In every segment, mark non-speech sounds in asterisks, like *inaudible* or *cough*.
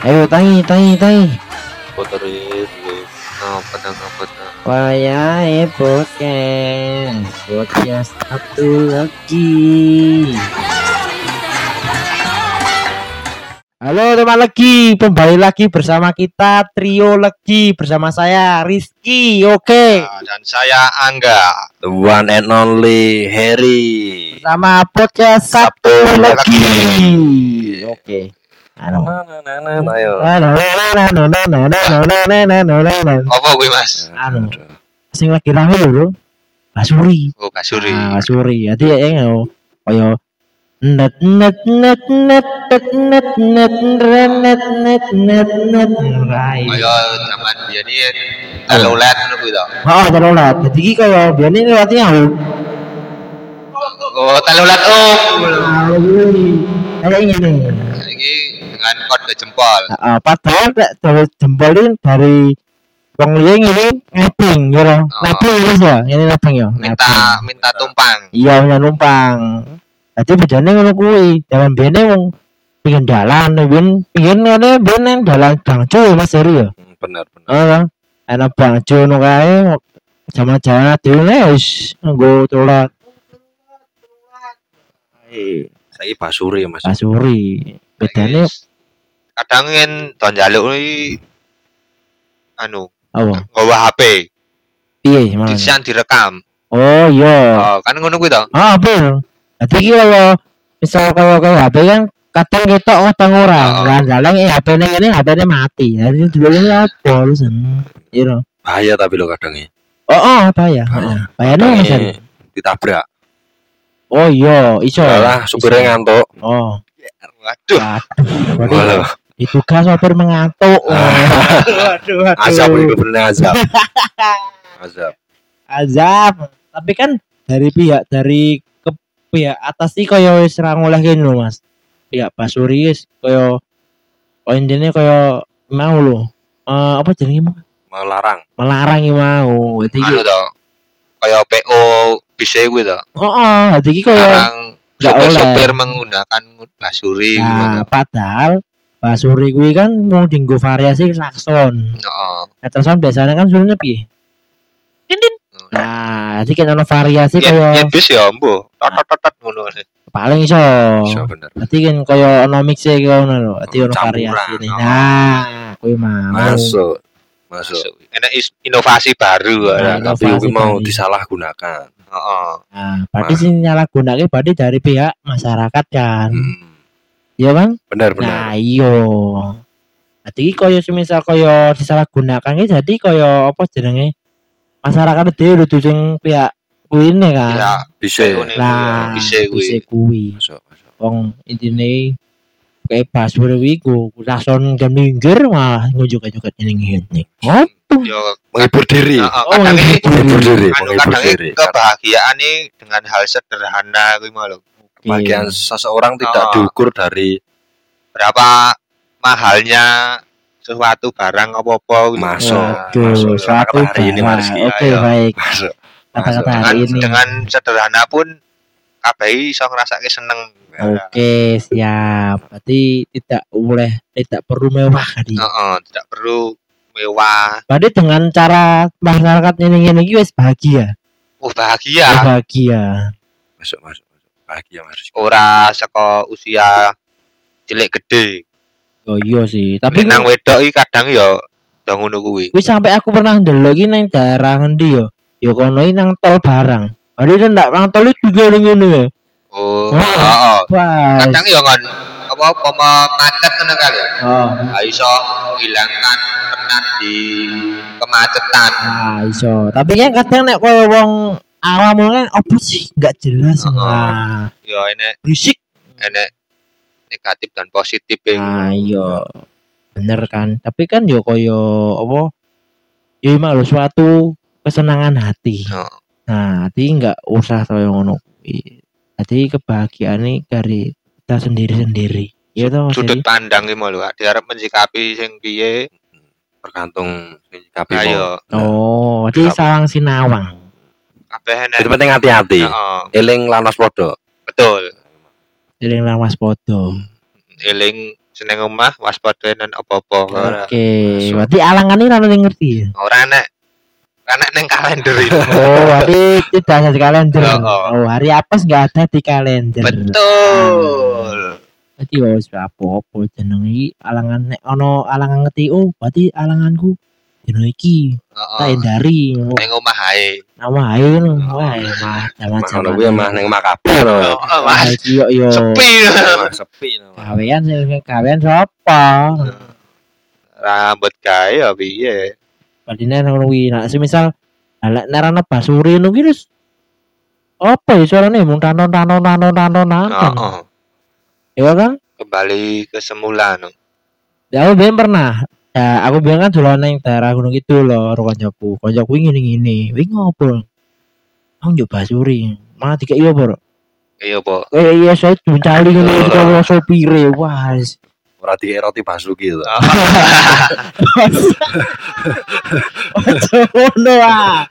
Ayo tangi tangi tangi. Motor itu ngapa dah ngapa dah. Wayahe podcast. Podcast satu lagi. Halo teman lagi, kembali lagi bersama kita trio lagi bersama saya Rizky. Oke, Nah, dan saya Angga. The one and only Harry. sama podcast satu Satu lagi. Oke. Anu. Ayo. Apa gue mas? Anu. Sing lagi rame lho, Bro. Basuri. Oh kasuri. Ah, Basuri. Jadi ya yang kaya net net net net net net net net net net net. Kaya zaman dia ini telulet ngono kuwi to. Oh, telolat. Jadi iki kaya biyen iki latih aku. Oh telulet oh. Kayak ngene. Ini dengan kode jempol. Heeh, padahal nek dari jempol ini dari wong liya ngene nebeng ya lho. Oh. Nebeng wis ya, ngene nebeng ya. Minta minta tumpang. Iya, punya numpang. Jadi bedanya ngono kuwi. Zaman biyen wong pengen dalan, biyen pengen ngene nang dalan bangjo ya Mas Heri ya. Hmm, Benar benar. Heeh. Ana bangjo ngono kae. Zaman-zaman dhewe wis nggo telat Saya Basuri Mas. Basuri. Bedane kadang kan don jaluk iki anu apa? nggawa HP Piye malah? disian direkam. Oh iya. Oh, kan ngono kuwi to. Ah, bener. Jadi iki kaya misal kaya kaya HP kan kadang ketok kadang ora. Oh. Kan dalang eh HP ning ngene HP-ne mati. Jadi dulu apa lu sen. You know. Bahaya tapi lo kadang ini. Oh, oh apa ya? Oh. Kadang Mas Heri? ini ditabrak. Oh iya, iso. Malah supirnya ngantuk. Oh, Waduh. waduh. Waduh. diduga sopir mengantuk. *laughs* waduh, waduh. Azab itu bener azab. *laughs* Azab. Azab. Tapi kan dari pihak dari ke pihak atas sih kaya wis ra ngoleh kene lho, Mas. Pihak Basuri wis kaya kaya intine kaya mau lho. Eh apa jenenge mau? Melarang. Melarang iki mau. Dadi iki Anu. Kaya PO bisa kuwi to. heeh, dadi iki nggak oleh. sopir-sopir menggunakan basuri Nah, padahal Basuri kuwi kan mau dinggo variasi klakson. Heeh. Nah, kan biasanya kan suruhnya piye? Tin-tin. Nah, jadi kan ono variasi kaya yen bis ya mbo. Tot-tot-tot ngono. paling iso. Bisa bener. Berarti kan kaya ono mixe kaya ngono lho. Berarti ono variasi ini. Nah, kuwi mau. Masuk. Masuk. Enak is- inovasi baru. Nah, ya. Tapi ini mau disalahgunakan. Heeh. Nah, berarti sing nyalahgunake berarti dari pihak masyarakat kan. Hmm ya bang? Benar benar. Nah iyo jadi koyo semisal koyo disalahgunakan ya jadi koyo apa jenenge? Masyarakat itu udah tuh pihak kui ini kan iya, ya. Iya, ya. bisa nah bisa kui. bisa kui. wong intine kayak pas berwi ku rason jam minggir malah ngujuk aja kat ini nih. Oh? menghibur diri. Oh, menghibur diri. menghibur diri. kebahagiaan nih dengan hal sederhana kui malu lho. Bagian seseorang tidak Oh. diukur dari Berapa mahalnya sesuatu barang apa-apa gitu. Masuk. Masuk. suatu hari ini. Mas. Oke, Ayo. baik. masuk. Kata-kata dengan, hari ini. dengan sederhana pun kabeh iso ngrasake seneng. Oke, siap. Berarti tidak boleh tidak perlu mewah tadi. Heeh, tidak perlu mewah. Berarti dengan cara masyarakat ini ini wis bahagia. Oh bahagia. bahagia. Masuk masuk. Bahagia Mas. Rizky. Ora saka usia cilik gede. Oh iya sih. Tapi nang wedok iki kadang ya ya ngono kuwi. wis sampai aku pernah ndelok iki nang daerah ngendi yo. Yo kono iki nang tol barang. Ada kan ndak nang tol itu juga ngene ya. Oh, Oh. heeh. Wah. Kadang ya kan apa apa macet ngono kali. Oh. Ha iso menghilangkan penat di kemacetan. Nah, iso. Tapi kan kadang nek koyo wong awam kan opo sih nggak jelas. Heeh. Nah, Ya enek berisik. enek negatif dan positif ya. Nah, iya. Bener kan. Tapi kan yo koyo apa? Ya emang lho suatu kesenangan hati. Heeh. Nah, hati nggak usah koyo ngono. Jadi kebahagiaan ini dari kita sendiri-sendiri. Ya toh, Sudut pandang iki mau lho, diarep menyikapi sing piye. Tergantung sikapi Ayo, Oh, jadi salang sinawang. Kabeh. Itu penting hati-hati. Heeh, Eling lanas podo. betul. Eling lawas podo. Eling jeneng omah waspada nang apa-apa. Oke, berarti alangan ini ora ngerti ya. Ora nek ora nek ning kalender *laughs* itu. Oh, berarti tidak ada di kalender. Oh. Oh, hari apes nggak ada di kalender. Betul. Berarti wis apa-apa jeneng iki alangan nek ono alangan ngeti oh, berarti alanganku dino iki tak hindari nang omah ae. Nang omah ae kan omah ae mah jaman jaman kuwi mah ning omah kabeh to omah. Iki yo yo. Sepi sepi kawean kawean sapa? Rambut kae ya piye? Padine nang kuwi. Nah, nek semisal alek nerana basuri ngono ki terus apa ya suaranya mung tanon tanon tanon tanon tanon iya kan? Kembali ke semula no ya aku ben pernah. Ya, aku bilang kan dulu yang daerah gunung itu loh, konjaku. Konjaku ini ini ini, wing ngobrol. Aku nyoba suri, mana tiga iya bro? Oh, iya bro. Eh iya saya mencari gunung itu sopir sopire, wah. Berarti eroti masuk gitu. Ojo ah.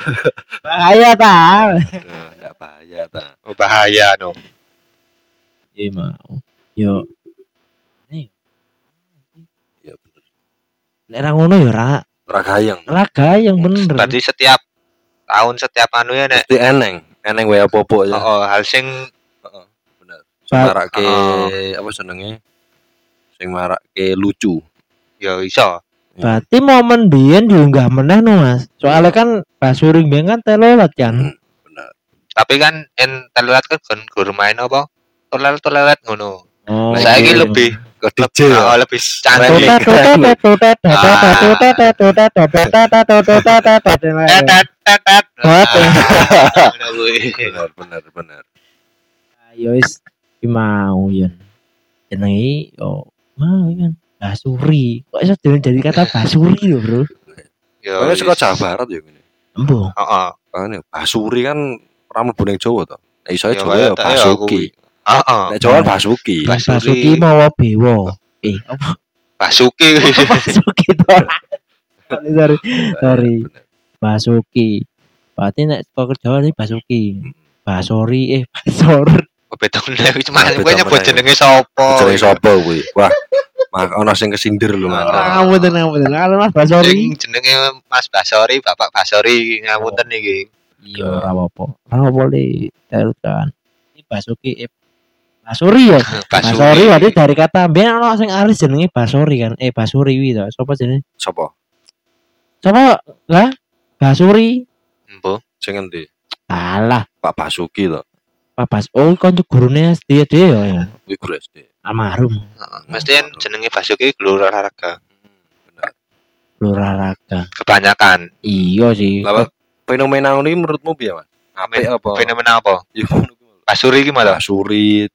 Bahaya ta. Enggak bahaya ta. Oh, bahaya no. Iya mau. Yo, Nek ra ngono ya ra Ora gayeng. ra yang bener. Berarti setiap tahun setiap anu ya nek Mesti eneng. Eneng wae apa-apa ya. oh, hal sing Heeh. Bener. Marake Heeh. apa jenenge? Sing marake lucu. ya iso. Berarti momen biyen diunggah meneh no Mas. Soalnya kan basuring biyen kan telolet kan. Hmm, Bener. Tapi kan en telat kan gur main apa? Tolelat ngono. Oh. Saiki lebih ke DJ oh, lebih cantik bener bener bener ayo mau yen jenenge yo mau yen basuri kok iso dari kata basuri lho bro yo wis kok Jawa Barat yo ngene embung heeh basuri kan ramen boneng Jawa to iso Jawa ya basuki Heeh. Nek Jawa kan basuki. Bas- Basuki mau bewo. Eh, apa Basuki. *laughs* basuki to? Sorry, sorry. Sorry. Basuki. Berarti nek kok Jawa ini basuki. Basori eh basor. Beda meneh wis mah Beda kowe nyebut jenenge sapa? Jenenge sapa kuwi? Wah. Mak ono sing kesindir lho Ah. Ngapunten ngapunten. Kalau Mas Basori. Sing jenenge Mas Basori, Bapak Basori ngapunten iki. Iya, ora apa-apa. Ora boleh teruskan. Ini Basuki eh Basuri ya. *laughs* Basori Basuri. berarti dari kata ben ono sing alis jenenge Basori kan. Eh Basuri kuwi to. Sopo jenenge? Sapa? Sopo? Lah? Basuri. Embo. Sing endi? Alah, Pak Basuki to. Pak Bas. Oh, kanca gurune SD dhewe ya, ya. Kuwi guru SD. Heeh. Almarhum. Mesti kan jenenge Basuki Gelora Olahraga. Bener. Olahraga. Kebanyakan. Iya sih. Lah fenomena ini menurutmu piye, Mas? Apik apa? Fenomena apa? Ya kuwi. Basuri iki malah Basuri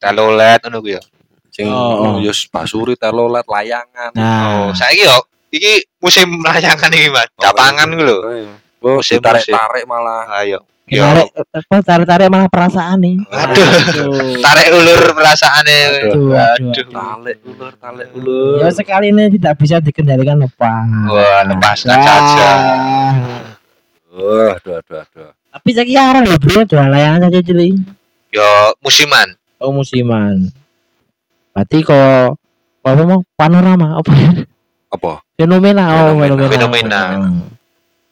telolet ngono kuwi ya. sing Oh, oh. yo basuri telolet layangan. Nah, Oh, saiki yo iki musim layangan iki, Mas. Capangan ku lho. Oh, Musim- tarik-tarik malah. Ayo. Yo. tarik apa tarik-tarik malah perasaan nih. Aduh. Tarik ulur perasaane. Aduh, aduh, Aduh. Tarik ulur, tarik Ya ulur. sekali ini tidak bisa dikendalikan lepas. Wah, lepaskan saja. Oh, aduh, aduh, aduh. Tapi saya kira loh bro, jual layangan saja cili. Yo musiman. Oh musiman. Berarti kok apa mau panorama apa ya? Apa? Fenomena, oh Fenomena. fenomena. Fenomena. Hmm.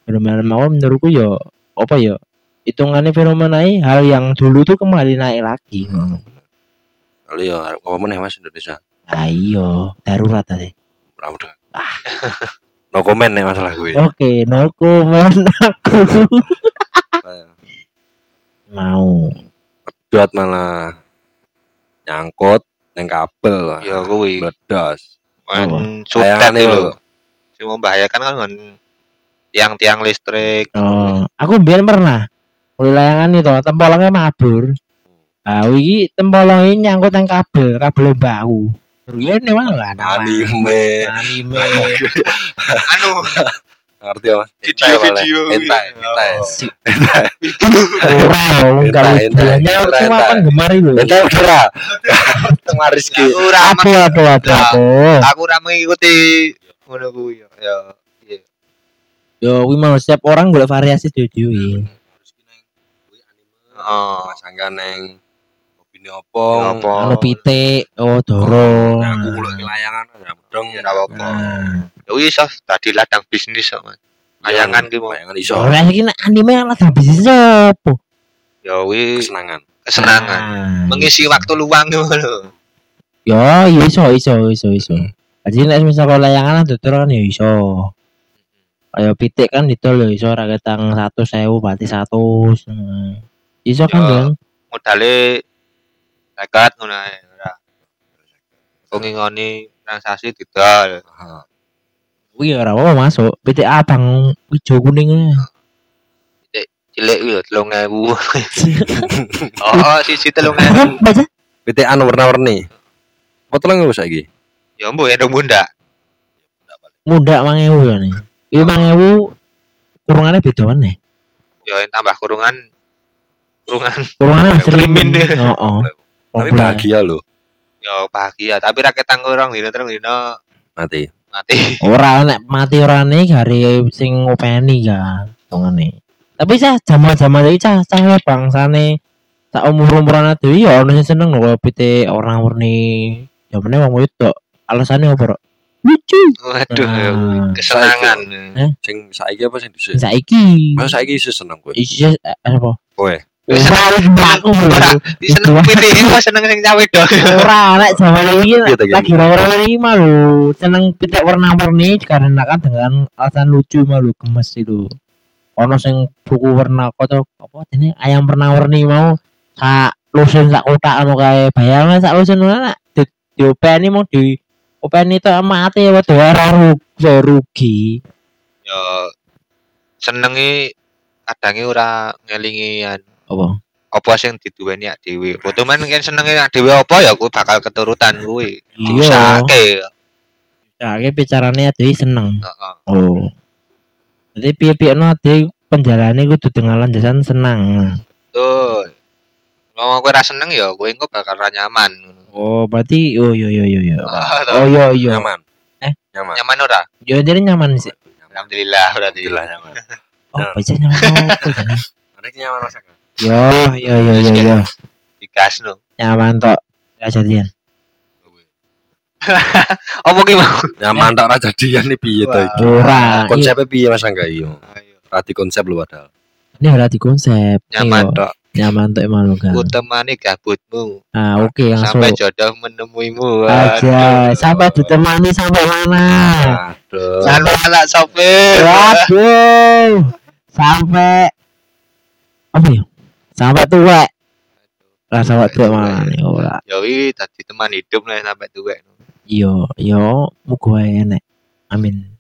Fenomena mau menurutku yo apa ya? Hitungannya fenomena hal yang dulu tuh kembali naik lagi. Kali ya apa meneh Mas Indonesia? Ayo, darurat tadi. Ora udah. *laughs* No comment nih masalah gue. Oke, no comment aku *laughs* mau. Pedot malah nyangkut neng kabel. Yo kuwi. Meledos. Kan sutet lho. Sing membahayakan kan kan tiang-tiang listrik. Oh, aku biar pernah. Mulai layangan itu, tempolongnya mabur. Ah, iki tempolong ini nyangkut nang kabel, kabel bau. Iya, ini mana lah Anime. Anime. *laughs* Anu, ngerti apa? Video video. Entai entai entai entai cuma kan gemari lho entai ora cuma rezeki ora apa apa apa aku ora mengikuti. Ngono ya. Ya, iya. yo wih mau setiap orang boleh variasi dhewe-dhewe iya. hmm. Oh, sangka neng ini apa ngono pitik oh doro. Nah, aku kulo layangan ya mudeng ora apa? Wis ah, dadi ladang bisnis kok, Mas. Layangan ki mau. Layangan iso. Ora iki nek anime lah bisnis apa? Ya wis Kesenangan. kesenangan. Ah, Mengisi waktu luang ngono. Ya, ya iso iso iso iso. Jadi nek misal kalau layangan lah tutur kan ya iso. Kayak pitik kan didol ya iso ra ketang 100.000 berarti 100. Nah. Iso kan Ya. kan? Modale nekat ngono ae ora. Kok ngingoni transaksi didol. Heeh. Wih ora apa masuk. Pitik abang ijo kuning. Cilik iki lho 3000. *laughs* Oh, siji 3000. Baca. PTN warna-warni. Apa telang wis saiki? Ya mbok ya bunda. Muda mangewu ya nih. Ini mangewu kurungannya beda mana? Ya yang tambah kurungan kurungan deh. Oh, oh. Tapi bahagia loh. ya bahagia tapi rakyat tanggung dino terus dino Mati. Mati. *laughs* Ora nek mati ora nih hari sing ngopeni kan. Tongane. Tapi cah jaman-jaman iki cah cah ya bangsane tak umur-umuran dhewe ya ono sing seneng lho pitik warna-warni. Jamane wong wedok. Alasane apa, Rok? Lucu. Waduh, Nah. kesenangan. Sing saiki apa sing dhisik? Saiki. Masa saiki isih seneng kowe. Iya, eh, apa? Kowe. Ora, seneng pilih kok seneng sing cawe dong. Ora, nek zaman ini tak lagi orang-orang ini malu seneng pitik warna-warni dikarenakan dengan alasan lucu malu gemes itu. Ono sing buku warna kota apa ini ayam warna-warni mau sak lusun sak kotak anu kae. Bayangan sak lusun mana di diopeni mau di openi itu mati ya waduh ora rugi rugi. Ya senengi kadange ora ngelingi an- Apa? apa sing diduweni ak dhewe. Otomatis kan senenge ak dhewe apa ya kuwi bakal keturutan kuwi. Iya. Diusahake. Ya iki bicarane ade seneng. Heeh. Oh. Jadi piye-piye no ade penjalane kudu dengan landasan senang. Tuh. Mau kowe ra seneng ya kowe engko bakal ra nyaman. Oh, berarti oh iya iya. iya. Ah, Oh iya iya. Nyaman. Eh? Nyaman. Nyaman ora? Yo jadi nyaman sih. Alhamdulillah berarti. Alhamdulillah nyaman. Oh, baca nyaman? *laughs* Ada nyaman rasakan. Yo yo yo yo yo. Digasno. Nyaman tok. Ya jadian. *laughs* Apa ki mau? Nyaman tak ra jadian nih piye to iki? Ora. iya. Konsepnya piye Mas Angga iyo? Rati konsep lu padahal. Ini ora di konsep. Nyaman Iya, tok. Nyaman tok emang lu kan. Ku temani gabutmu Ah, oke langsung. sampai jodoh menemuimu. Aja sampai ditemani sampai mana? Aduh. Sampai anak sopir. Waduh. Sampai apa ya? Sampai tua. Lah sampai tua mana nih ora. Ya wi tadi teman hidup lah sampai tua. Yo yo muga wae enek. Amin.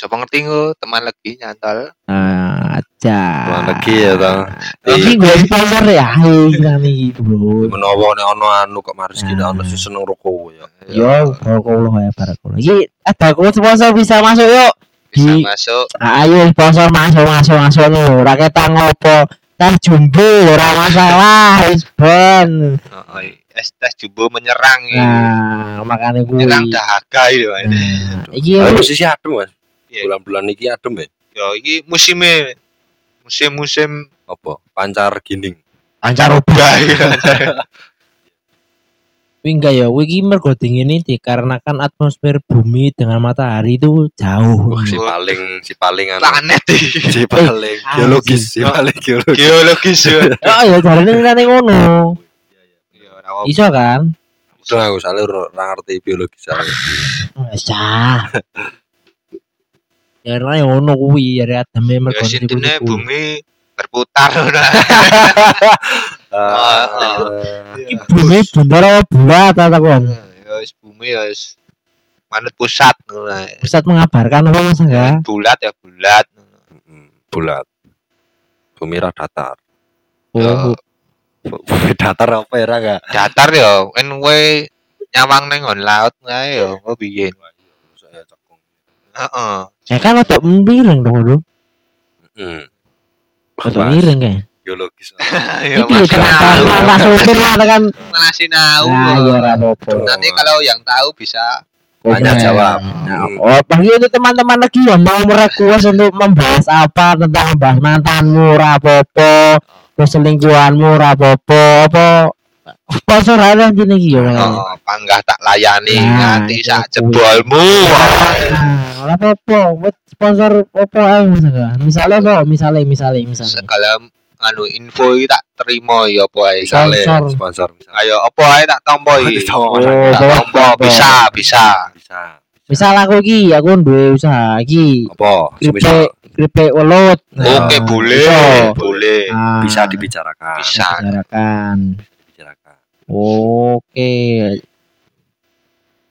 Coba ngerti ku teman lagi nyantol. Ah, aja. Tuan lagi ya toh. Tapi gue sponsor ya, nih gitu bro. Menawa nek ono anu kok Maris kita ono sing seneng rokok ya. Yo, barakallah ya barakallah. Iki ada aku sponsor bisa masuk yuk. bisa masuk. Ayo sponsor masuk masuk masuk nih. Rakyat ngopo? Teh jumbo ora masalah, wis ben. Oh, es tes jumbo menyerang ya. Nah, makane kuwi. Menyerang dahaga itu. Nah, iki posisi adem Mas. Iya. Bulan-bulan iki adem ya. Ya iki musimnya musim-musim Apa? Pancar gining. ancar obah *laughs* ya. Ya, kuwi iki mergo dingin ini dikarenakan atmosfer bumi dengan matahari itu jauh. Wah, si paling si paling anu. Planet. *laughs* Si paling ah, geologis, si- si paling geologis. Geologis ya. *laughs* Oh ya jarane ngene ngono. Ya ora apa. Iso kan? Udah aku salah ora ngerti biologi saya. Bisa. Ya ora ngono kuwi ya ademe mergo Ya niku-niku. bumi berputar nah. *laughs* Iki bumi bundar apa bulat ta? Ya wis bumi ya wis manut pusat ngono. Pusat mengabarkan apa Mas enggak? Bulat ya bulat. Bulat. Bumi ra datar. Oh, Bumi datar apa ya ra enggak? Datar ya kan kowe nyawang ning nggon laut ae ya kok piye. Heeh. ya kan untuk miring dong dulu. Hmm. Mas, miring kan. Ya kenapa tahu. kenapa supir lah kan. Nah, ya ora apa-apa. Nanti kalau yang tahu bisa Tanya Komen. jawab. Nah, oh, bagi untuk teman-teman lagi yang mau merequest untuk membahas apa tentang membahas mantanmu, rapopo, perselingkuhanmu, rapopo, apa sponsor ada anjing iki ya. Oh, panggah tak layani Nah, nganti itu sak kuwi. jebolmu. Nah, ora apa-apa, buat sponsor apa ae misalnya. Misalnya apa? Misalnya, misalnya, misalnya. Segala anu info iki tak terima ya apa ae. Sponsor. Misale, sponsor misalnya. Ayo apa ae tak tompo iki. Oh, Tak tompo bawa. bisa, bisa. bisa Misal aku iki, aku duwe usaha iki. apa semisal Keripik, welut. Oke, Nah, boleh, boleh. Nah, bisa dibicarakan Bisa. bicarakan. dibicarakan Oke.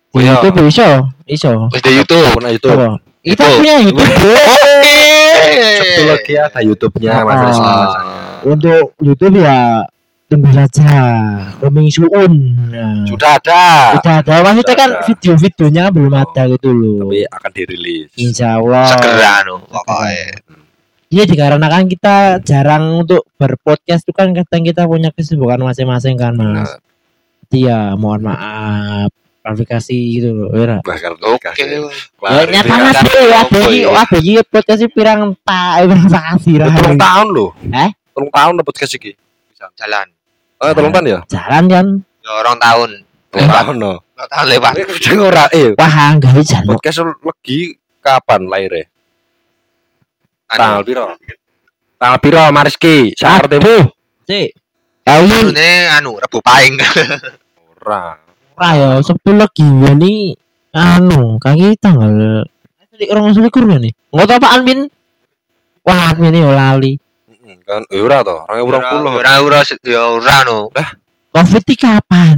Di. YouTube iso, iso. Wis di YouTube. punya YouTube Apa? Kita YouTube. punya YouTube. *laughs* Oke. Satu lagi ada YouTube-nya Mas Ah. Rizky Ah. Untuk YouTube ya tunggu saja. Coming soon. Nah, sudah ada Sudah ada. Maksudnya Sudah kan video-videonya belum Oh. ada gitu loh. tapi akan dirilis Insya Allah. Segera anu pokoknya. Iya dikarenakan kita jarang untuk berpodcast itu kan kadang kita punya kesibukan masing-masing kan mas. Benar. Ya mohon maaf klarifikasi gitu loh. Ya, Ra. bahkan Oke. Ya nyata mas Klarifikasi ya ada ya? ada iki podcast pirang tak pirang sakasi ra. Telung tahun loh Eh? Telung tahun dapat podcast iki Jalan. Oh telung tahun ya Jalan kan. Ya orang tahun. Lewat. tahun no tahun lewat. Sing ora eh Wah enggak bisa. podcast lagi kapan lahirnya tanggal Anu, piro tanggal piro Mariski saat Aduh. Cek. Ayo Ini anu Rebu Paing. ora ora ya sepuluh lagi ini anu kaki tanggal Tadi orang selikur nih. Enggak tahu apaan Min. Wah, Min ini lali. Kan eh, ora to orang orang puluh Ora ora ya ora no. Covid ini kapan?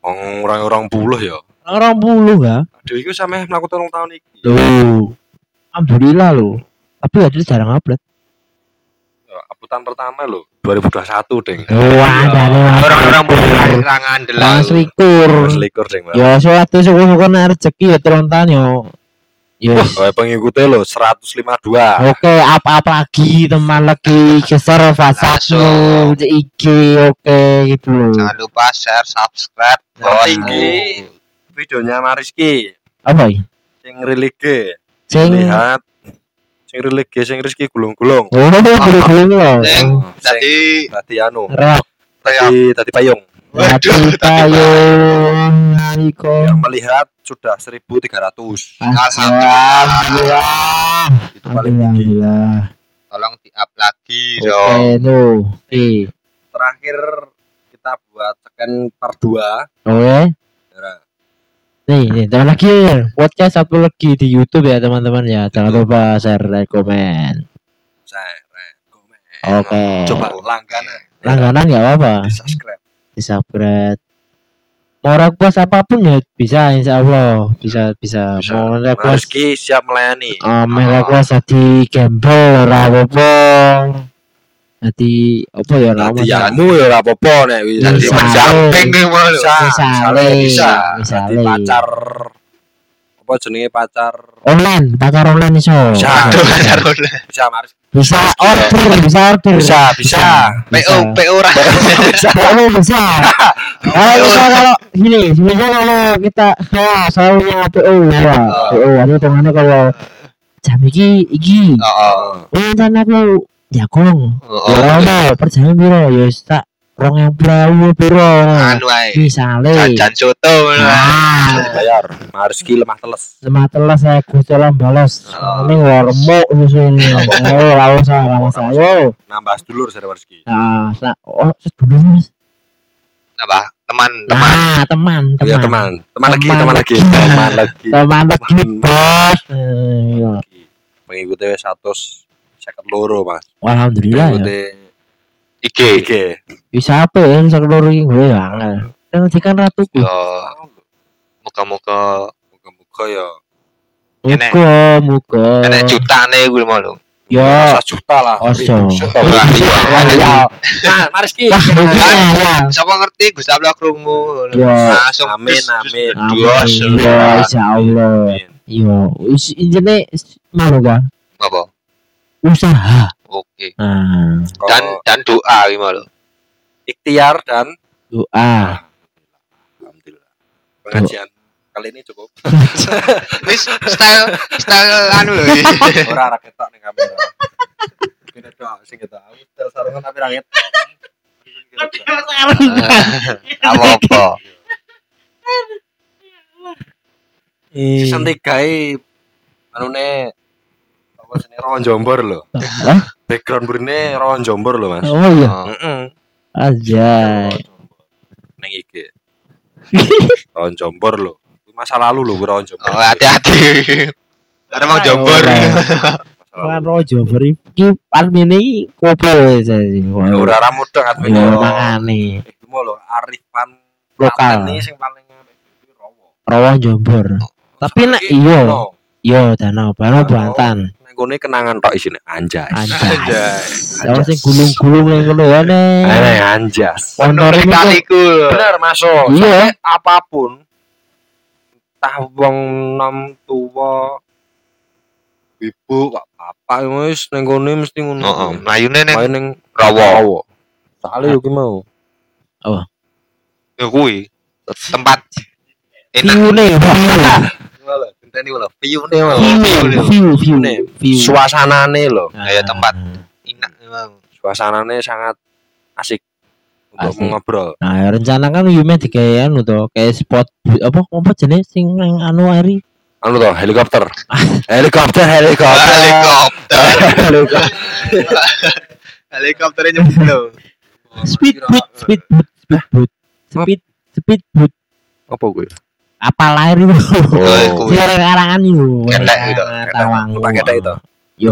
orang orang puluh ya Orang bulu gak? Aduh, itu sampe melakukan tahun iki. Loh. Alhamdulillah loh. Tapi ada jarang upload. Aputan pertama lo 2021 deng. Wah, ada Orang-orang bukan rangan delang. Mas likur. Mas likur deng. Ya suatu suku-suku rezeki ya trontan yo. Yo. Oh, pengikutnya lo 152. Oke, apa-apa lagi teman lagi geser WhatsApp Masuk. IG oke gitu loh. Jangan lupa share, subscribe, Yang bos. tinggi. Videonya Mariski Apa ya? sing religi. Sing Lihat sing religi sing Rizki gulung-gulung. Oh, gulung-gulung loh. Sing Oh, tadi tadi anu, tadi tadi payung Waduh, payung yang melihat sudah 1300. Alhamdulillah. Itu paling tinggi. Tolong di-up lagi Oke, dong. no. Oke. Terakhir kita buat scan part 2. Oke. Nih, nih, teman lagi podcast satu lagi di YouTube ya teman-teman ya. Jangan lupa share dan komen. Oke. Coba langganan. Langganan nggak apa-apa. Di subscribe. Di subscribe. Mau request apa pun ya bisa insya Allah bisa bisa, Bisa. mau request siap melayani. um, request di gembel ora Jadi apa ya Nanti namanya jamu ya ora apa-apa nek wis. Nanti Bisa. nih mau lu. Bisa. Misale, bisa. misale. Pacar apa jenenge pacar online pacar online iso Bisa. Pacar udah. bisa Mas. bisa order bisa order Bisa, bisa. PO, PO ora. Oh, bisa. Kalau *laughs* bisa kalau gini, sebenarnya kalau kita saya selalu yang PO ya, PO ada temannya kalau jam iki iki, Oh, oh dan aku jagong, oh. ya ono perjalanan biro, ya tak rong yang perahu biro, Anu ae. misale, Jajan soto. ah, Bayar. Mas Rizky lemah teles. semua telas saya gustolan balas, Oh. ini warmo susun, oh lawan saya lawan saya, Nambah sedulur saya Mas Rizky. nah, sa- oh sedulur mas, Apa? Teman, teman. nah teman, teman, teman. Teman lagi, Teman lagi. Teman lagi. teman lagi bos, Eh, iya. Pengikutnya 100 seket loro Mas. Alhamdulillah ya. IG. IG. Bisa apa ya bisa keluar ini gue ya angel. Kan kan ratu ku. Yo, muka-muka Muka-muka ya. Muka muka. enek jutane gue mau lu. Ya. Juta lah. Oso. Juta. Ya. Ya ya. Siapa ngerti Gus Allah krungu. Ya. Langsung Amin, amin. Amin. Ya insya Allah. Amin. Yo, injene malu kan? Apa? Usaha. Oke. Nah, Dan Kalau dan doa gimana ikhtiar dan doa. Alhamdulillah. Pengajian kali ini cukup. *laughs* Ini style style anu lho. iki. *laughs* Ora ora ketok ning kamera. Kene sing ketok. Aku tel sarungan tapi ra ketok. Apa-apa. *laughs* Eh, Season 3 e anune apa sini Rawan Jombor lho. Hah? Background burine Rawan Jombor lho, Mas. Oh iya, Oh, Heeh. aja. Neng IG. *laughs* Rawan Jombor lho. Itu Masa lalu lho Rawan Jombor. Oh, hati-hati. Ada mau jombor. Kan rojo beri iki admin iki kopo saya sih. Ya ora ra mudeng admin. Ya yo. makane Eh, lho Arifan Lokal. Ini sing paling iki rawa Jombor. Tapi nek iya, ono. iya danau baru Danau. Bantan. Nek gone kenangan tok isine anjas. Anjas. Sama sing gulung-gulung yang ngono nih. Eh, anjas. Montore iku Kaliku. Bener masuk. Iya. Apa pun entah wong nom tua ibu kok bapak wis ning kene mesti ngono. Heeh, mlayune ning ning rawa. rawo. Soale yo ki mau. Ya kuwi tempat enak. view-ne, view. Wala, genteni wala. View-ne wala. View, view, view. Suasanane lho. Kayak tempat. Enak memang. Suasanane sangat asik untuk Asik. ngobrol. Nah, rencana kan Yume digawe anu to, kayak spot apa apa jenis sing nang anu ari. Anu to, helikopter. *laughs* helikopter, helikopter. Helikopter. *laughs* Helikopter. Helikopternya nyebut lho. Speedboat, speedboat, speedboat. Speed speedboat. Apa gue? Apa lahir itu? Oh. *laughs* Sing karangan itu. Ketek itu, Tawang. Numpak ketek itu. Yo.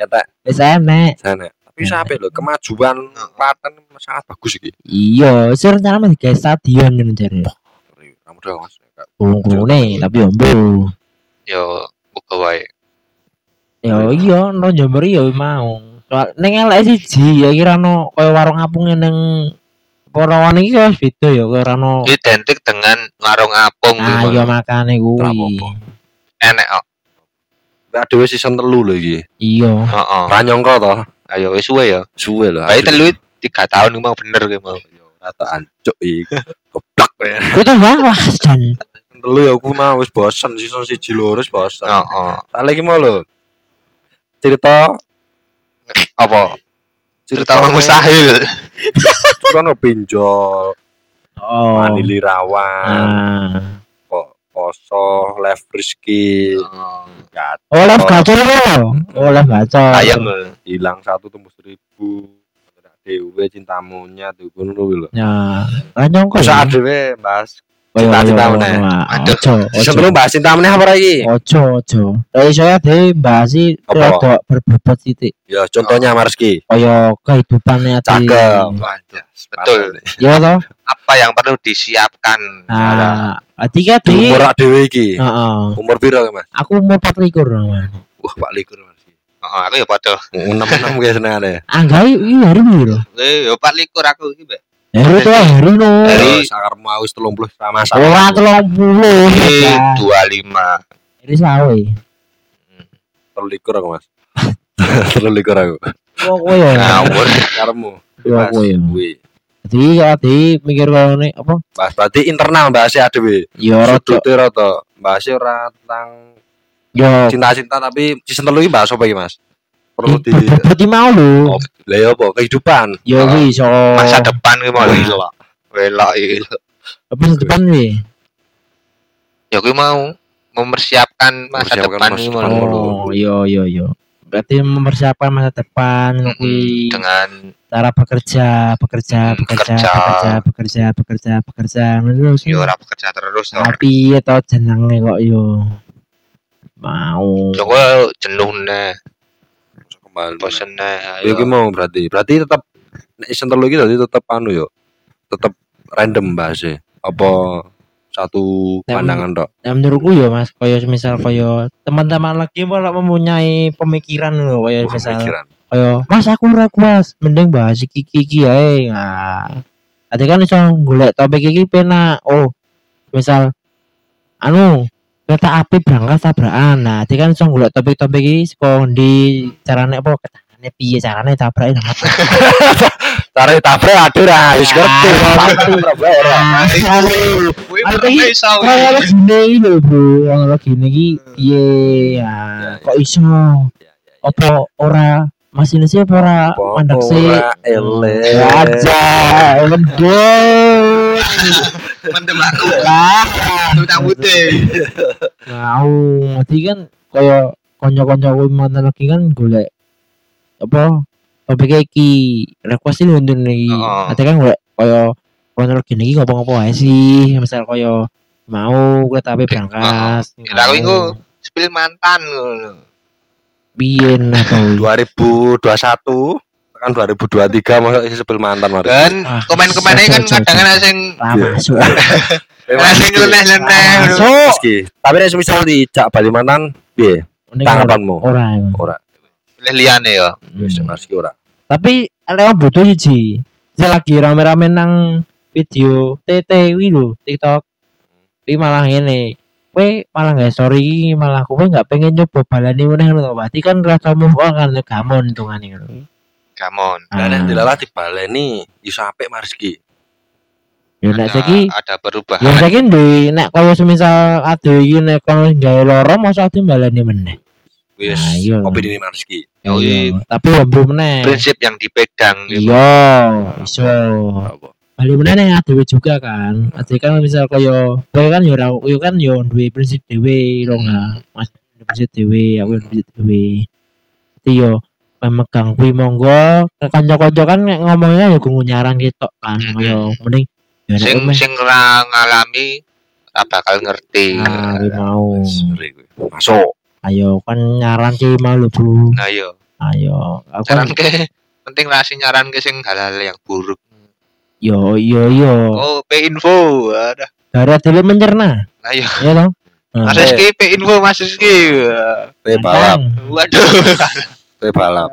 Ketek wis enek. sana. Tapi sampai lho kemajuan Klaten sangat bagus iki. Iya, sih rencana mah digawe stadion ngono jare. Kamu udah mas. Kurung-kurungne tapi ombo. Yo, buka wae. Ya iya, no Jember ya mau. Soal ning elek siji ya kira no kaya warung apung ning Purawan iki wis beda ya kaya no. Identik dengan warung apung Ah gitu. iya makane kuwi. Rapopo. Enek kok. Mbak Dewi season telu lho iki. Iya. Heeh. Ra nyongko to. Ayo wis suwe ya. Suwe lho. Bae telu 3 tahun mau bener ki mau. Rata ancuk iki. Goblok ya. Tuh wah jan. Telu ya aku mah wis bosen season 1 lho wis bosen. Heeh. Soale iki mau lho. Cerita Apa? Cerita Mang Mustahil. Kono pinjol, Oh. Mani Lirawan, Ah. kok Poso, Lev Rizky, Gatot, Oleh gacor lho. Oleh gacor. Ayam. hilang satu tembus seribu, Ada Dewe cinta monyet itu pun lu lho. Ya, ra nyongko. Bisa ya. adewe cinta-cinta kaya- meneh. Aduh. Telu bahas cinta meneh apa lagi? Ojo, ojo. Dari saya deh bahas rada berbobot sithik. Ya contohnya Marski. Kaya kehidupannya ati. Cakep. Betul. Ya toh? Apa yang perlu disiapkan? Nah, ati ka Di umur adewe iki. Heeh. Umur piro Mas? Aku mau 24 Mas. Wah, Pak Likur Marski. Heeh, aku ya padha. Enam-enam guys senengane. Anggai iki hari piro? Eh, yo Pak likur aku iki, Mbak. Hari tuh hari no. Hari- Dari sakarmu wis 30 sama sama. Ora 30. Eh, ya. 25. Ini sawe. Telu likur aku Mas. *laughs* Telu likur aku. Kok kowe ya? Ngawur. Karemu. Iya, aku ya. Jadi ati mikir kaya ngene apa? Bahas berarti internal bahasnya adewe. Ya rada Sudute rada bahasnya ora tentang ya cinta-cinta tapi season iki bahas apa iki Mas? Perlu di berbobot mau lho. Oh, lah ya apa kehidupan. Ya Oh, wis so Masa depan ki mau. Welok. Welok iki. masa depan wi. Ya kuwi mau mempersiapkan masa Mempersiapkan depan depan. mau. Oh, iya iya iya. Berarti mempersiapkan masa depan kuwi Dengan cara bekerja, bekerja, Hmm, bekerja, kerja. bekerja, bekerja, bekerja, bekerja, terus. yo ora bekerja terus. Tapi atau jenenge kok yo mau. Yo kok Kembali. bosen neh. Ya mau berarti. Berarti tetap nek season telu iki berarti tetap anu yo. Tetap random bahasnya. Apa satu Tem- pandangan tok. Nah, menurutku ya Mas, kaya misal kaya teman-teman lagi malah mempunyai pemikiran lho kaya Wah, misal kaya Mas aku ora kuas, mending bahas iki iki iki ae. Nah, tadi kan iso golek topik iki penak. Oh, misal anu kereta api berangkat tabrakan. Nah, tadi kan iso golek topik-topik iki saka ndi carane apa? Ketangane piye carane tabrake nang *laughs* apa. Cara tabrak aduh ra wis ngerti. Ah, iso? Kalau gini lho bro, kalau gini iki piye? Ya kok iso? Apa ora? Masinisnya apa ora Apa mandek sih ora aja *laughs* Mendem aku. lah. *laughs* Utang putih. mau nanti kan kaya konco-konco kuwi mantan lagi kan golek apa topik iki. Request ini untuk nih Heeh. nanti kan golek kaya konco lagi nih ngomong apa ae sih. Misal kaya mau kereta api berangkat Kira aku iku spill mantan ngono. biyen *laughs* atau 2021 kan 2023 masa isi sepil mantan mari. Kan Ah, komen-komennya kan kadang ada sing masuk *laughs* ada sing leneh-leneh. masuk tapi nek misal dijak bali mantan piye? Tanggapanmu? ora Ora. Pilih liyane ya. Wis Hmm. meski ora. tapi lewat butuh siji saya lagi rame-rame nang video TT wi lho TikTok tapi malah ini kowe malah nggak sorry malah kowe nggak pengen nyoba balani meneh lho berarti kan rasa move on kan gamon hitungane lho Gamon. Lah Ah. nek dilalah dibaleni iso apik Marski. ya nek saiki ada perubahan. ya saiki duwe nek kaya semisal ade iki nek kono gawe loro masa ade balani meneh Wis Nah, iya. opini Marski. Iya. tapi ya belum meneh Prinsip yang dipegang gitu. iya iso balik mana nih dhewe juga kan ada kan misal kaya kowe kan yo ora yo kan yo duwe prinsip dhewe nggak mas prinsip dhewe aku prinsip dhewe yo memegang kuwi monggo kanca-kanca kan ngomongnya yo kudu nyaran gitu kan Mhm. kaya mending ya Sing kowe sing ora ngalami ora bakal ngerti. ah kuwi mau. Masuk. ayo kan nyaran mau lho bro Nah yo, ayo aku kan ke penting rasi nyaran ke sing hal-hal yang buruk. yo yo yo Oh, P info. Ada. darah dhewe mencerna Nah yo, ya toh Mas. Rizky P info Mas Rizky. Balap, Waduh. *laughs* pe balap.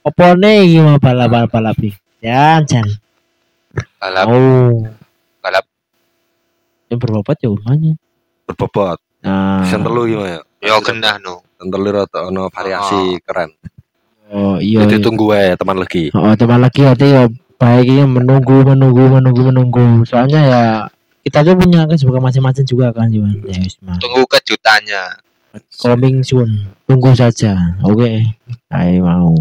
Apa nih iki mau balap balap iki? Jan jan. Balap Oh, balap yang berobat ya umumnya. Berbobot. Nah, Season telu gimana ya? yo genah no. Season telu rada ono variasi keren. oh iya. Jadi iya. tunggu wae teman lagi. Oh, teman lagi hati ya baik ini menunggu menunggu menunggu menunggu. Soalnya ya kita tuh punya kesibukan masing-masing juga kan cuman ya. Tunggu kejutannya. Coming soon. Tunggu saja. Oke. Ayo mau.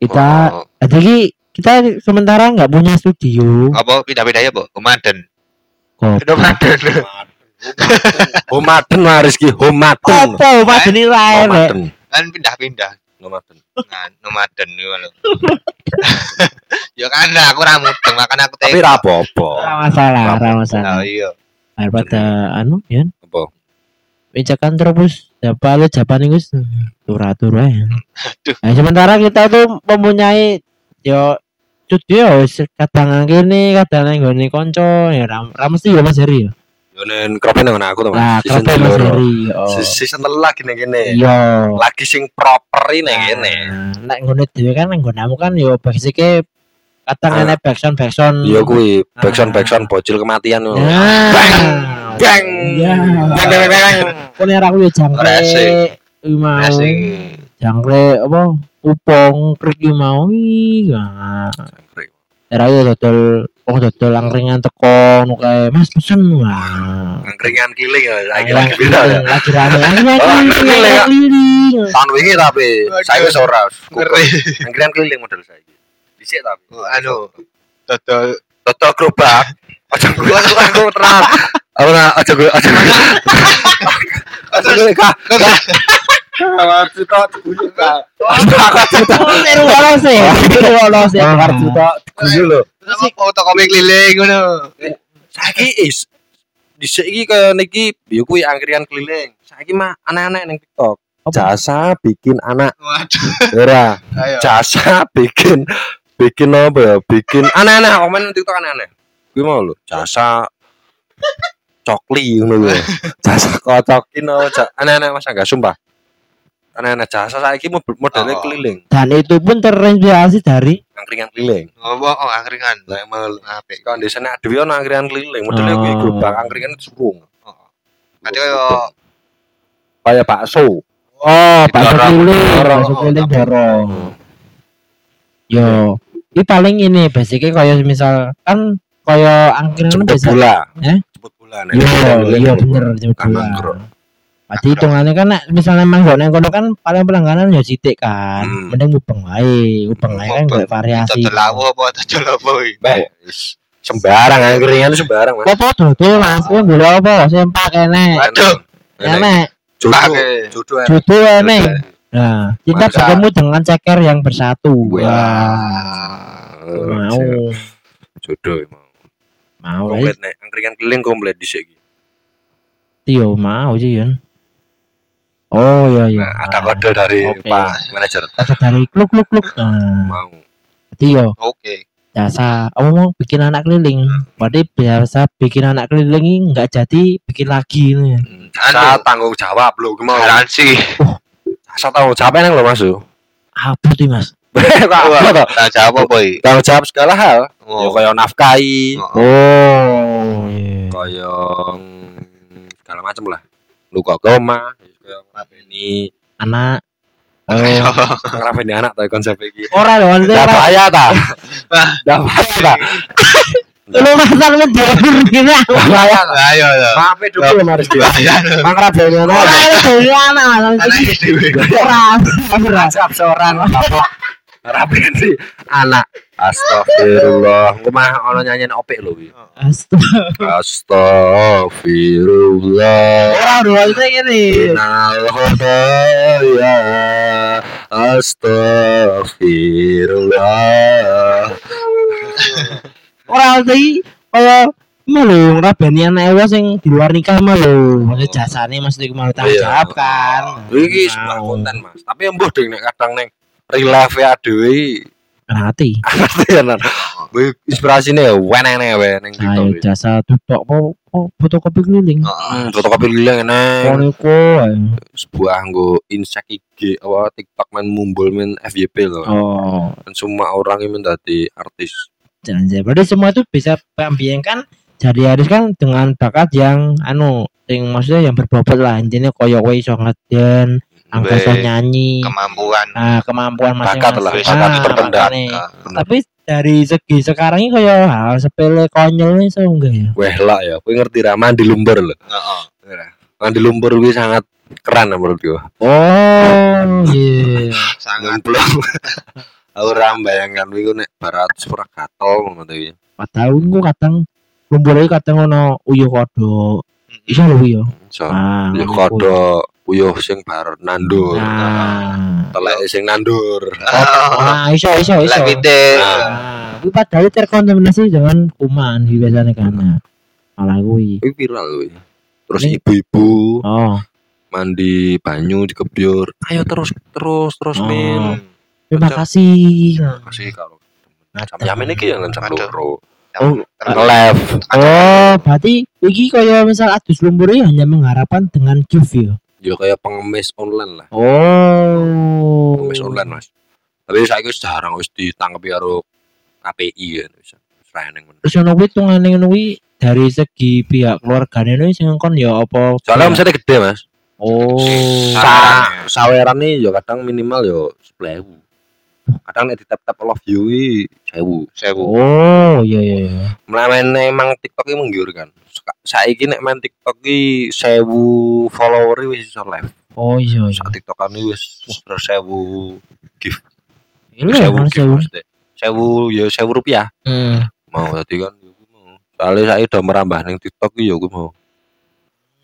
Kita Oh, jadi kita sementara nggak punya studio. apa pindah-pindah ya, Bu? Komandan. Kok Komandan. Homaden lah Rizky, Homaden. Apa Mas ini lain? Homaden. Kan pindah-pindah. Homaden. Nah, nomaden iku lho. *laughs* Ya kan aku ra mudeng makanya aku Tapi ra apa-apa. Ora masalah, ora masalah. Nah, iya. daripada anu ya Apa? Mijakan terus siapa lu Japan itu turatur. Aduh. Nah, sementara kita tuh mempunyai yo studio kadang gini kadang nggone konco ya ram, ram mesti ya Mas Heri ya. Yo nen kropen nang aku to, Nah, kenapa Mas. Heri? Oh. Season telu lagi ning kene. Iya. Lagi sing proper ini kene. Nah, Nek nggone dhewe kan nang nggonamu kan yo basike kadang Ah. enek backsound backsound. Iya kuwi Ah. backsound backsound bocil kematian ngono. Nah. Bang! Bang! Ya. Bang bang bang. Kone ra kuwi jangkrik. Mau. Jangkrik apa upong krik mau gak era yo dodol oh dodol angkringan teko nu kae mas pesen wah Angkringan kiling ya, saiki lagi lagi viral ya. lagi rame *laughs* angkringan Oh, angkringan kiling, ya. keliling Tahun wingi tapi saya wis ora. Angkringan keliling model saiki. Dhisik tapi. Oh, Anu, dodol Toto gerobak. Aja gue aku aku terang. Aku ora aja gue aja gue. Aja. Seru seru lho. apa foto komik keliling ngono. Saiki is dhisik iki kaya niki ya kuwi angkringan keliling. Saiki mah aneh-aneh ning TikTok. Jasa bikin anak Waduh, ora. ayo. Jasa bikin bikin apa ya? Bikin aneh-aneh komen TikTok aneh-aneh. Kuwi mau lho, jasa cokli ngono lho. Jasa kocokin apa aneh-aneh Mas enggak sumpah. Aneh-aneh jasa saiki mo- modelnya Oh. keliling, dan itu pun terinspirasi dari angkringan keliling. Oh, oh angkringan. Lah emang Apik. kan desane dhewe ono angkringan keliling, modelnya kuwi Oh. gerobak angkringan surung. Berarti kaya Kayak bakso. oh bakso keliling bakso keliling dorong yo ini paling ini basicnya kayak misal kan kayak angkringan Jemput biasa bola. Eh? Jemput bola. Iya, iya bener jemput bola. Berarti hitungannya kan nek misalnya manggon nang kono kan paling pelangganan ya sithik kan. Hmm. Mending mubeng wae. Mubeng wae kan golek variasi. Cocok lawo apa apa iki? Sembarang angkringan sembarang mas Apa dodol Mas? Kowe golek apa? Sempak enek. Waduh, Enek. jodoh. Jodoh enek. Nah, kita Masa. bertemu dengan ceker yang bersatu. Wah. Mau. jodoh mau Mau komplit nek angkringan keliling komplit dhisik iki Tio mau sih Yun. Oh iya iya. nah, ada kode dari Oke. Pak manajer Kode dari kluk kluk kluk. *laughs* Nah, mau Tio Oke. jasa kamu mau bikin anak keliling. Berarti biasa bikin anak keliling ini nggak jadi bikin lagi ini. ya. saya tanggung jawab lo mau Garansi. Saya tanggung jawab nang lo mas Apa tuh Mas? *laughs* Tak jawab apa iki? tanggung jawab segala hal ya Oh. kaya nafkahi Oh, iya. kaya mm, segala macam lah lu kok koma kaya ngrapeni Anak. Oh. ngrapeni *laughs* anak ta konsep iki Ora lho, maksudnya Dah ora. bahaya ta? *laughs* Bahaya ta? Lu aku. Bahaya ta? Ayo ayo. Maaf ya dulu ya Maris dia. Mang Rabeni ana. Ora itu dari anak. Anak iki dhewe. Ora. Ora. Rajab seorang bapak. Rabeni anak. Astagfirullah. Engko mah ana nyanyian opik lho iki. Astaga. Astagfirullah. Ora itu gini. Innal khodaya Astagfirullah. Ora iki kaya malu ngrabani anak ewa sing di luar nikah mah lho. Maksud jasane mesti iku mau tanggung Iya. jawab kan. Iki sebuah konten Mas. Tapi embuh ding nek kadang ning real life ya dhewe Ngerti. tenan. Kuwi inspirasine ya weneh wae ning Ayo TikTok. jasa tutok po fotokopi keliling. Hmm, fotokopi lilang enak. Kono iku. Sebuah nggo insek IG apa TikTok main mumbul main FYP loh. Oh, Dan semua orang ini menjadi artis. Jangan Berarti semua itu bisa kan jadi harus kan dengan bakat yang anu yang maksudnya yang berbobot lah intinya koyo kowe iso ngeden, angka iso Weh, nyanyi, Kemampuan. nah kemampuan Bakat masing-masing. lah, bakat Ah, terpendam. makanya. Ah, Tapi dari segi sekarang ini kayak hal sepele konyol ini so enggak ya? Weh lah ya, kowe ngerti ra mandi lumpur lho. Heeh. Mandi lumpur kuwi sangat keren menurut gua. Oh, *laughs* iya. Sangat Nyemplung. *laughs* Aku ora bayangkan kuwi ku nek barat ora gatel ngono to iki. Padahal ku kadang lumpure kadang ono uyuh kodok. Iso lho yo. So, Ah, ya ngono kodok puyuh sing bar nandur. Nah. Telek sing nandur. Ah, *laughs* iso iso iso. Lek pite. Ah, kuwi padahal terkontaminasi dengan kuman biasanya kan. Nah, Malah kuwi. Kuwi viral kuwi. Terus Ini- ibu-ibu Oh, mandi banyu di kebyur. Ayo terus terus terus Oh. min. Terima kasih. Kasih kalau Nah, jam jam ini yang Aduh. loro. Oh, Live. Oh, berarti iki kaya misal adus lumpur ini hanya mengharapkan dengan gift ya. Ya kayak pengemis online lah. Oh. Pengemis online mas. Tapi saya wis jarang wis ditangkep karo KPI ya bisa. Terus ono kuwi tungane ngono kuwi dari segi pihak keluargane ini sing kon ya apa? Soalnya omsetnya gede mas. Oh. Sa- Sa saweran nih ya kadang minimal yo sepuluh ribu. Kadang nek di tap tap love you i sewu. Sewu. Oh, iya iya iya. Mulai main emang TikTok ini menggiurkan. Saya ini nek main TikTok i sewu follower wis iso live. Oh iya iya. Saat TikTok kan wis terus sewu Ini sewu kan gift sewu. ya sewu rupiah. Hmm. Mau tadi kan ya. Soalnya saya udah merambah neng TikTok i, ya gue mau.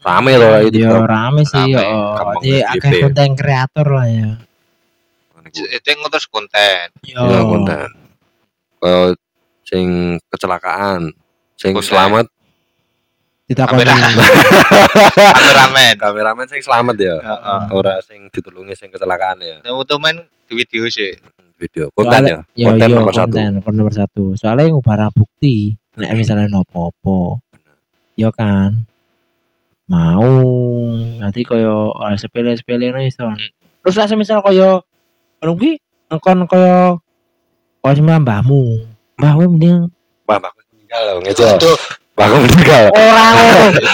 Rame loh kayak Ya TikTok. rame sih ya. Jadi akeh konten kreator lah ya. Itu yang terus konten. Yo. Ya konten. Kayak sing kecelakaan, sing Konten. selamat Tidak Kamera. konten. *laughs* Kameramen. kameramen sing selamat ya. Heeh. Ora sing ditulungi sing kecelakaan ya. Teman-teman di video sih. Video konten ya. Yo Konten yo nomor satu. konten konten nomor satu. Soalnya yang barang bukti. Nek misalnya nopo-opo. Yo kan. Mau nanti koyo oleh sepele-sepele ngono iso. Terus lah misal koyo anu ki engkon koyo koyo sama mbahmu. Mbah kowe mending Wah, bagus meninggal loh, ngejo. Bagus meninggal. ora. *laughs*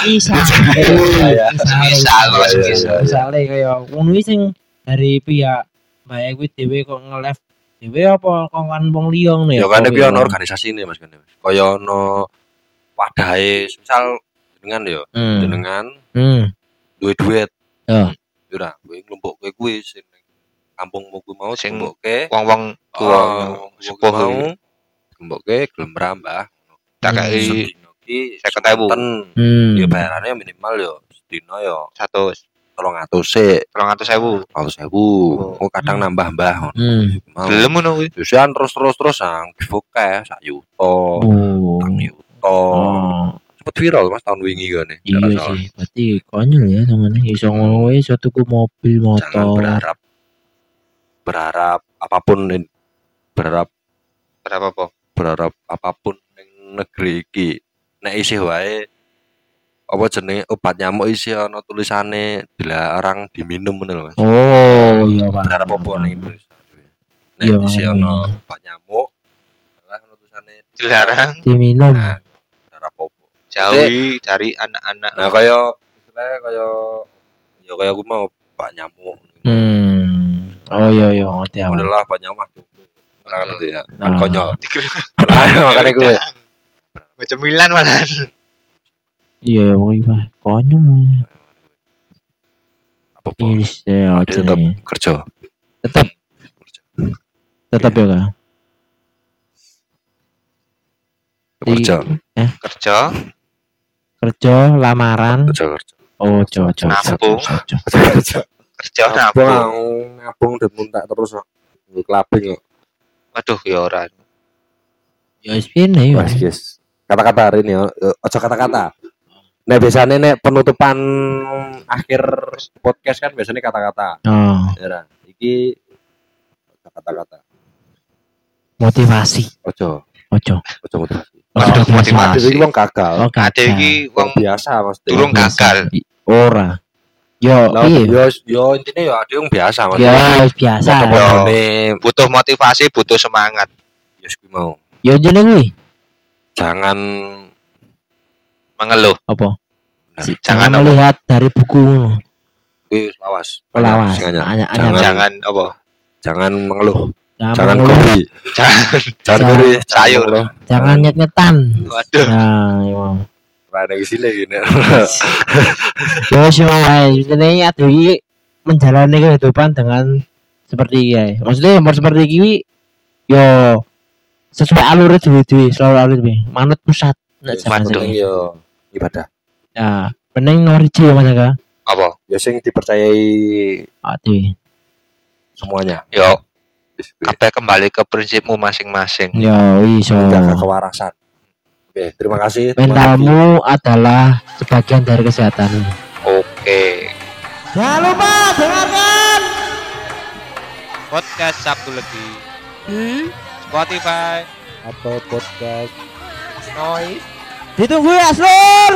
Iya. Iya, misal. iya. Misale koyo ngono iki sing dari pihak Mbak kuwi dhewe kok nge-live dhewe apa kok kan wong liya ngono Ya ya. kan ya? ono organisasi ini Mas kan. Kaya ono wadahe misal dengan ya Hmm. jenengan Hmm. duwe duit Ya. Ora, kowe nglumpukke kuwi sing ning kampungmu kuwi mau Sing nglumpukke Wong-wong tua Oh, wong sepuh nglumpukke gelem merambah. tak Hmm. kei Sedina ki 50.000. semonten. Hmm. Ya bayarannya minimal ya sedina ya 100 300 sik, 300.000. 100.000. Oh, kadang nambah-mbah ngono. Hmm. Mau. Gelem ngono kuwi. Biasanya terus-terus terus sang difoke sak yuto, Oh. tang yuto. Oh. Cepet viral Mas tahun wingi kan ya. Iya sih, berarti konyol ya temen iso ngono iso tuku mobil Jangan motor. berharap berharap apa pun berharap Berapa po? berharap apa pun ning negeri iki nek isih wae apa jenenge obat nyamuk isih ana tulisane dilarang diminum ngono Mas. Oh, iya Pak. Berharap apa ning Indonesia. Nek Iya, isih iya. ana obat nyamuk ana tulisane Dilarang Diminum. Nah, berharap apa. jauhi dari anak-anak. Nah kaya istilahnya kaya ya kaya aku mau obat nyamuk. Hmm. Oh iya iya ngerti aku. Model lah obat nyamuk. Ora ngerti ya. Kan konyol. *laughs* Makane gue. Macam Milan malah. Iya, woi Pak. Konyol. Apa ya Dia tetap nih. kerja. Tetap tetap ya Kak. Kerja. Kerja, Kerja lamaran. Kerja kerja. Oh, ojo. Kerja kerja. Kerja Nabung nabung. nabung dan muntak terus kok. Nggak kelabing kok. Waduh, ya ora. Ya wis piye ya. Mas guys. Kata-kata hari ini ya. Eh, Ojo kata-kata. Nah biasanya nek penutupan akhir podcast kan biasanya kata-kata. Oh, Ya kan? Iki kata-kata. motivasi. Ojo, Ojo. ojo motivasi. Waduh, Oh, motivasi. Iki wong gagal. Oh, gagal. iki Wong biasa Mas. Durung gagal. Ora. Yo, Lah, iya. yo yo intine yo ada yang biasa Mas. Ya wis biasa. Foto-fotone butuh motivasi, butuh semangat. kuwi mau. Yo jeneng. Jangan Mengeluh. Apa? Nah, Si- jangan Jangan apa? melihat dari buku kuwi lawas. Lawas. Jangan. Jangan apa? Jangan mengeluh. jangan Jangan kuri. *laughs* Jangan Jangan kuri. sayur. jangan nyet-nyetan. Waduh. Nah, iya. Sini gini. *laughs* Yo sih wae, jenenge aduh iki menjalani kehidupan dengan seperti ini ya. Maksudnya umur seperti ini yo sesuai alur dewe-dewe, selalu alur dewe. Manut pusat. Nek yo ibadah. Ya, mending nomor hiji ya Mas Aga. Apa? Ya sing dipercayai Aduh. semuanya. Yo, kabeh kembali ke prinsipmu masing-masing. Yo iso. Menjaga kewarasan. Oke, terima kasih. Mentalmu adalah sebagian dari kesehatanmu. Oke. Jangan lupa dengarkan Podcast Sabtu Legi. Hmm? Spotify. Apple Podcast. Noise. Ditunggu ya, Sur.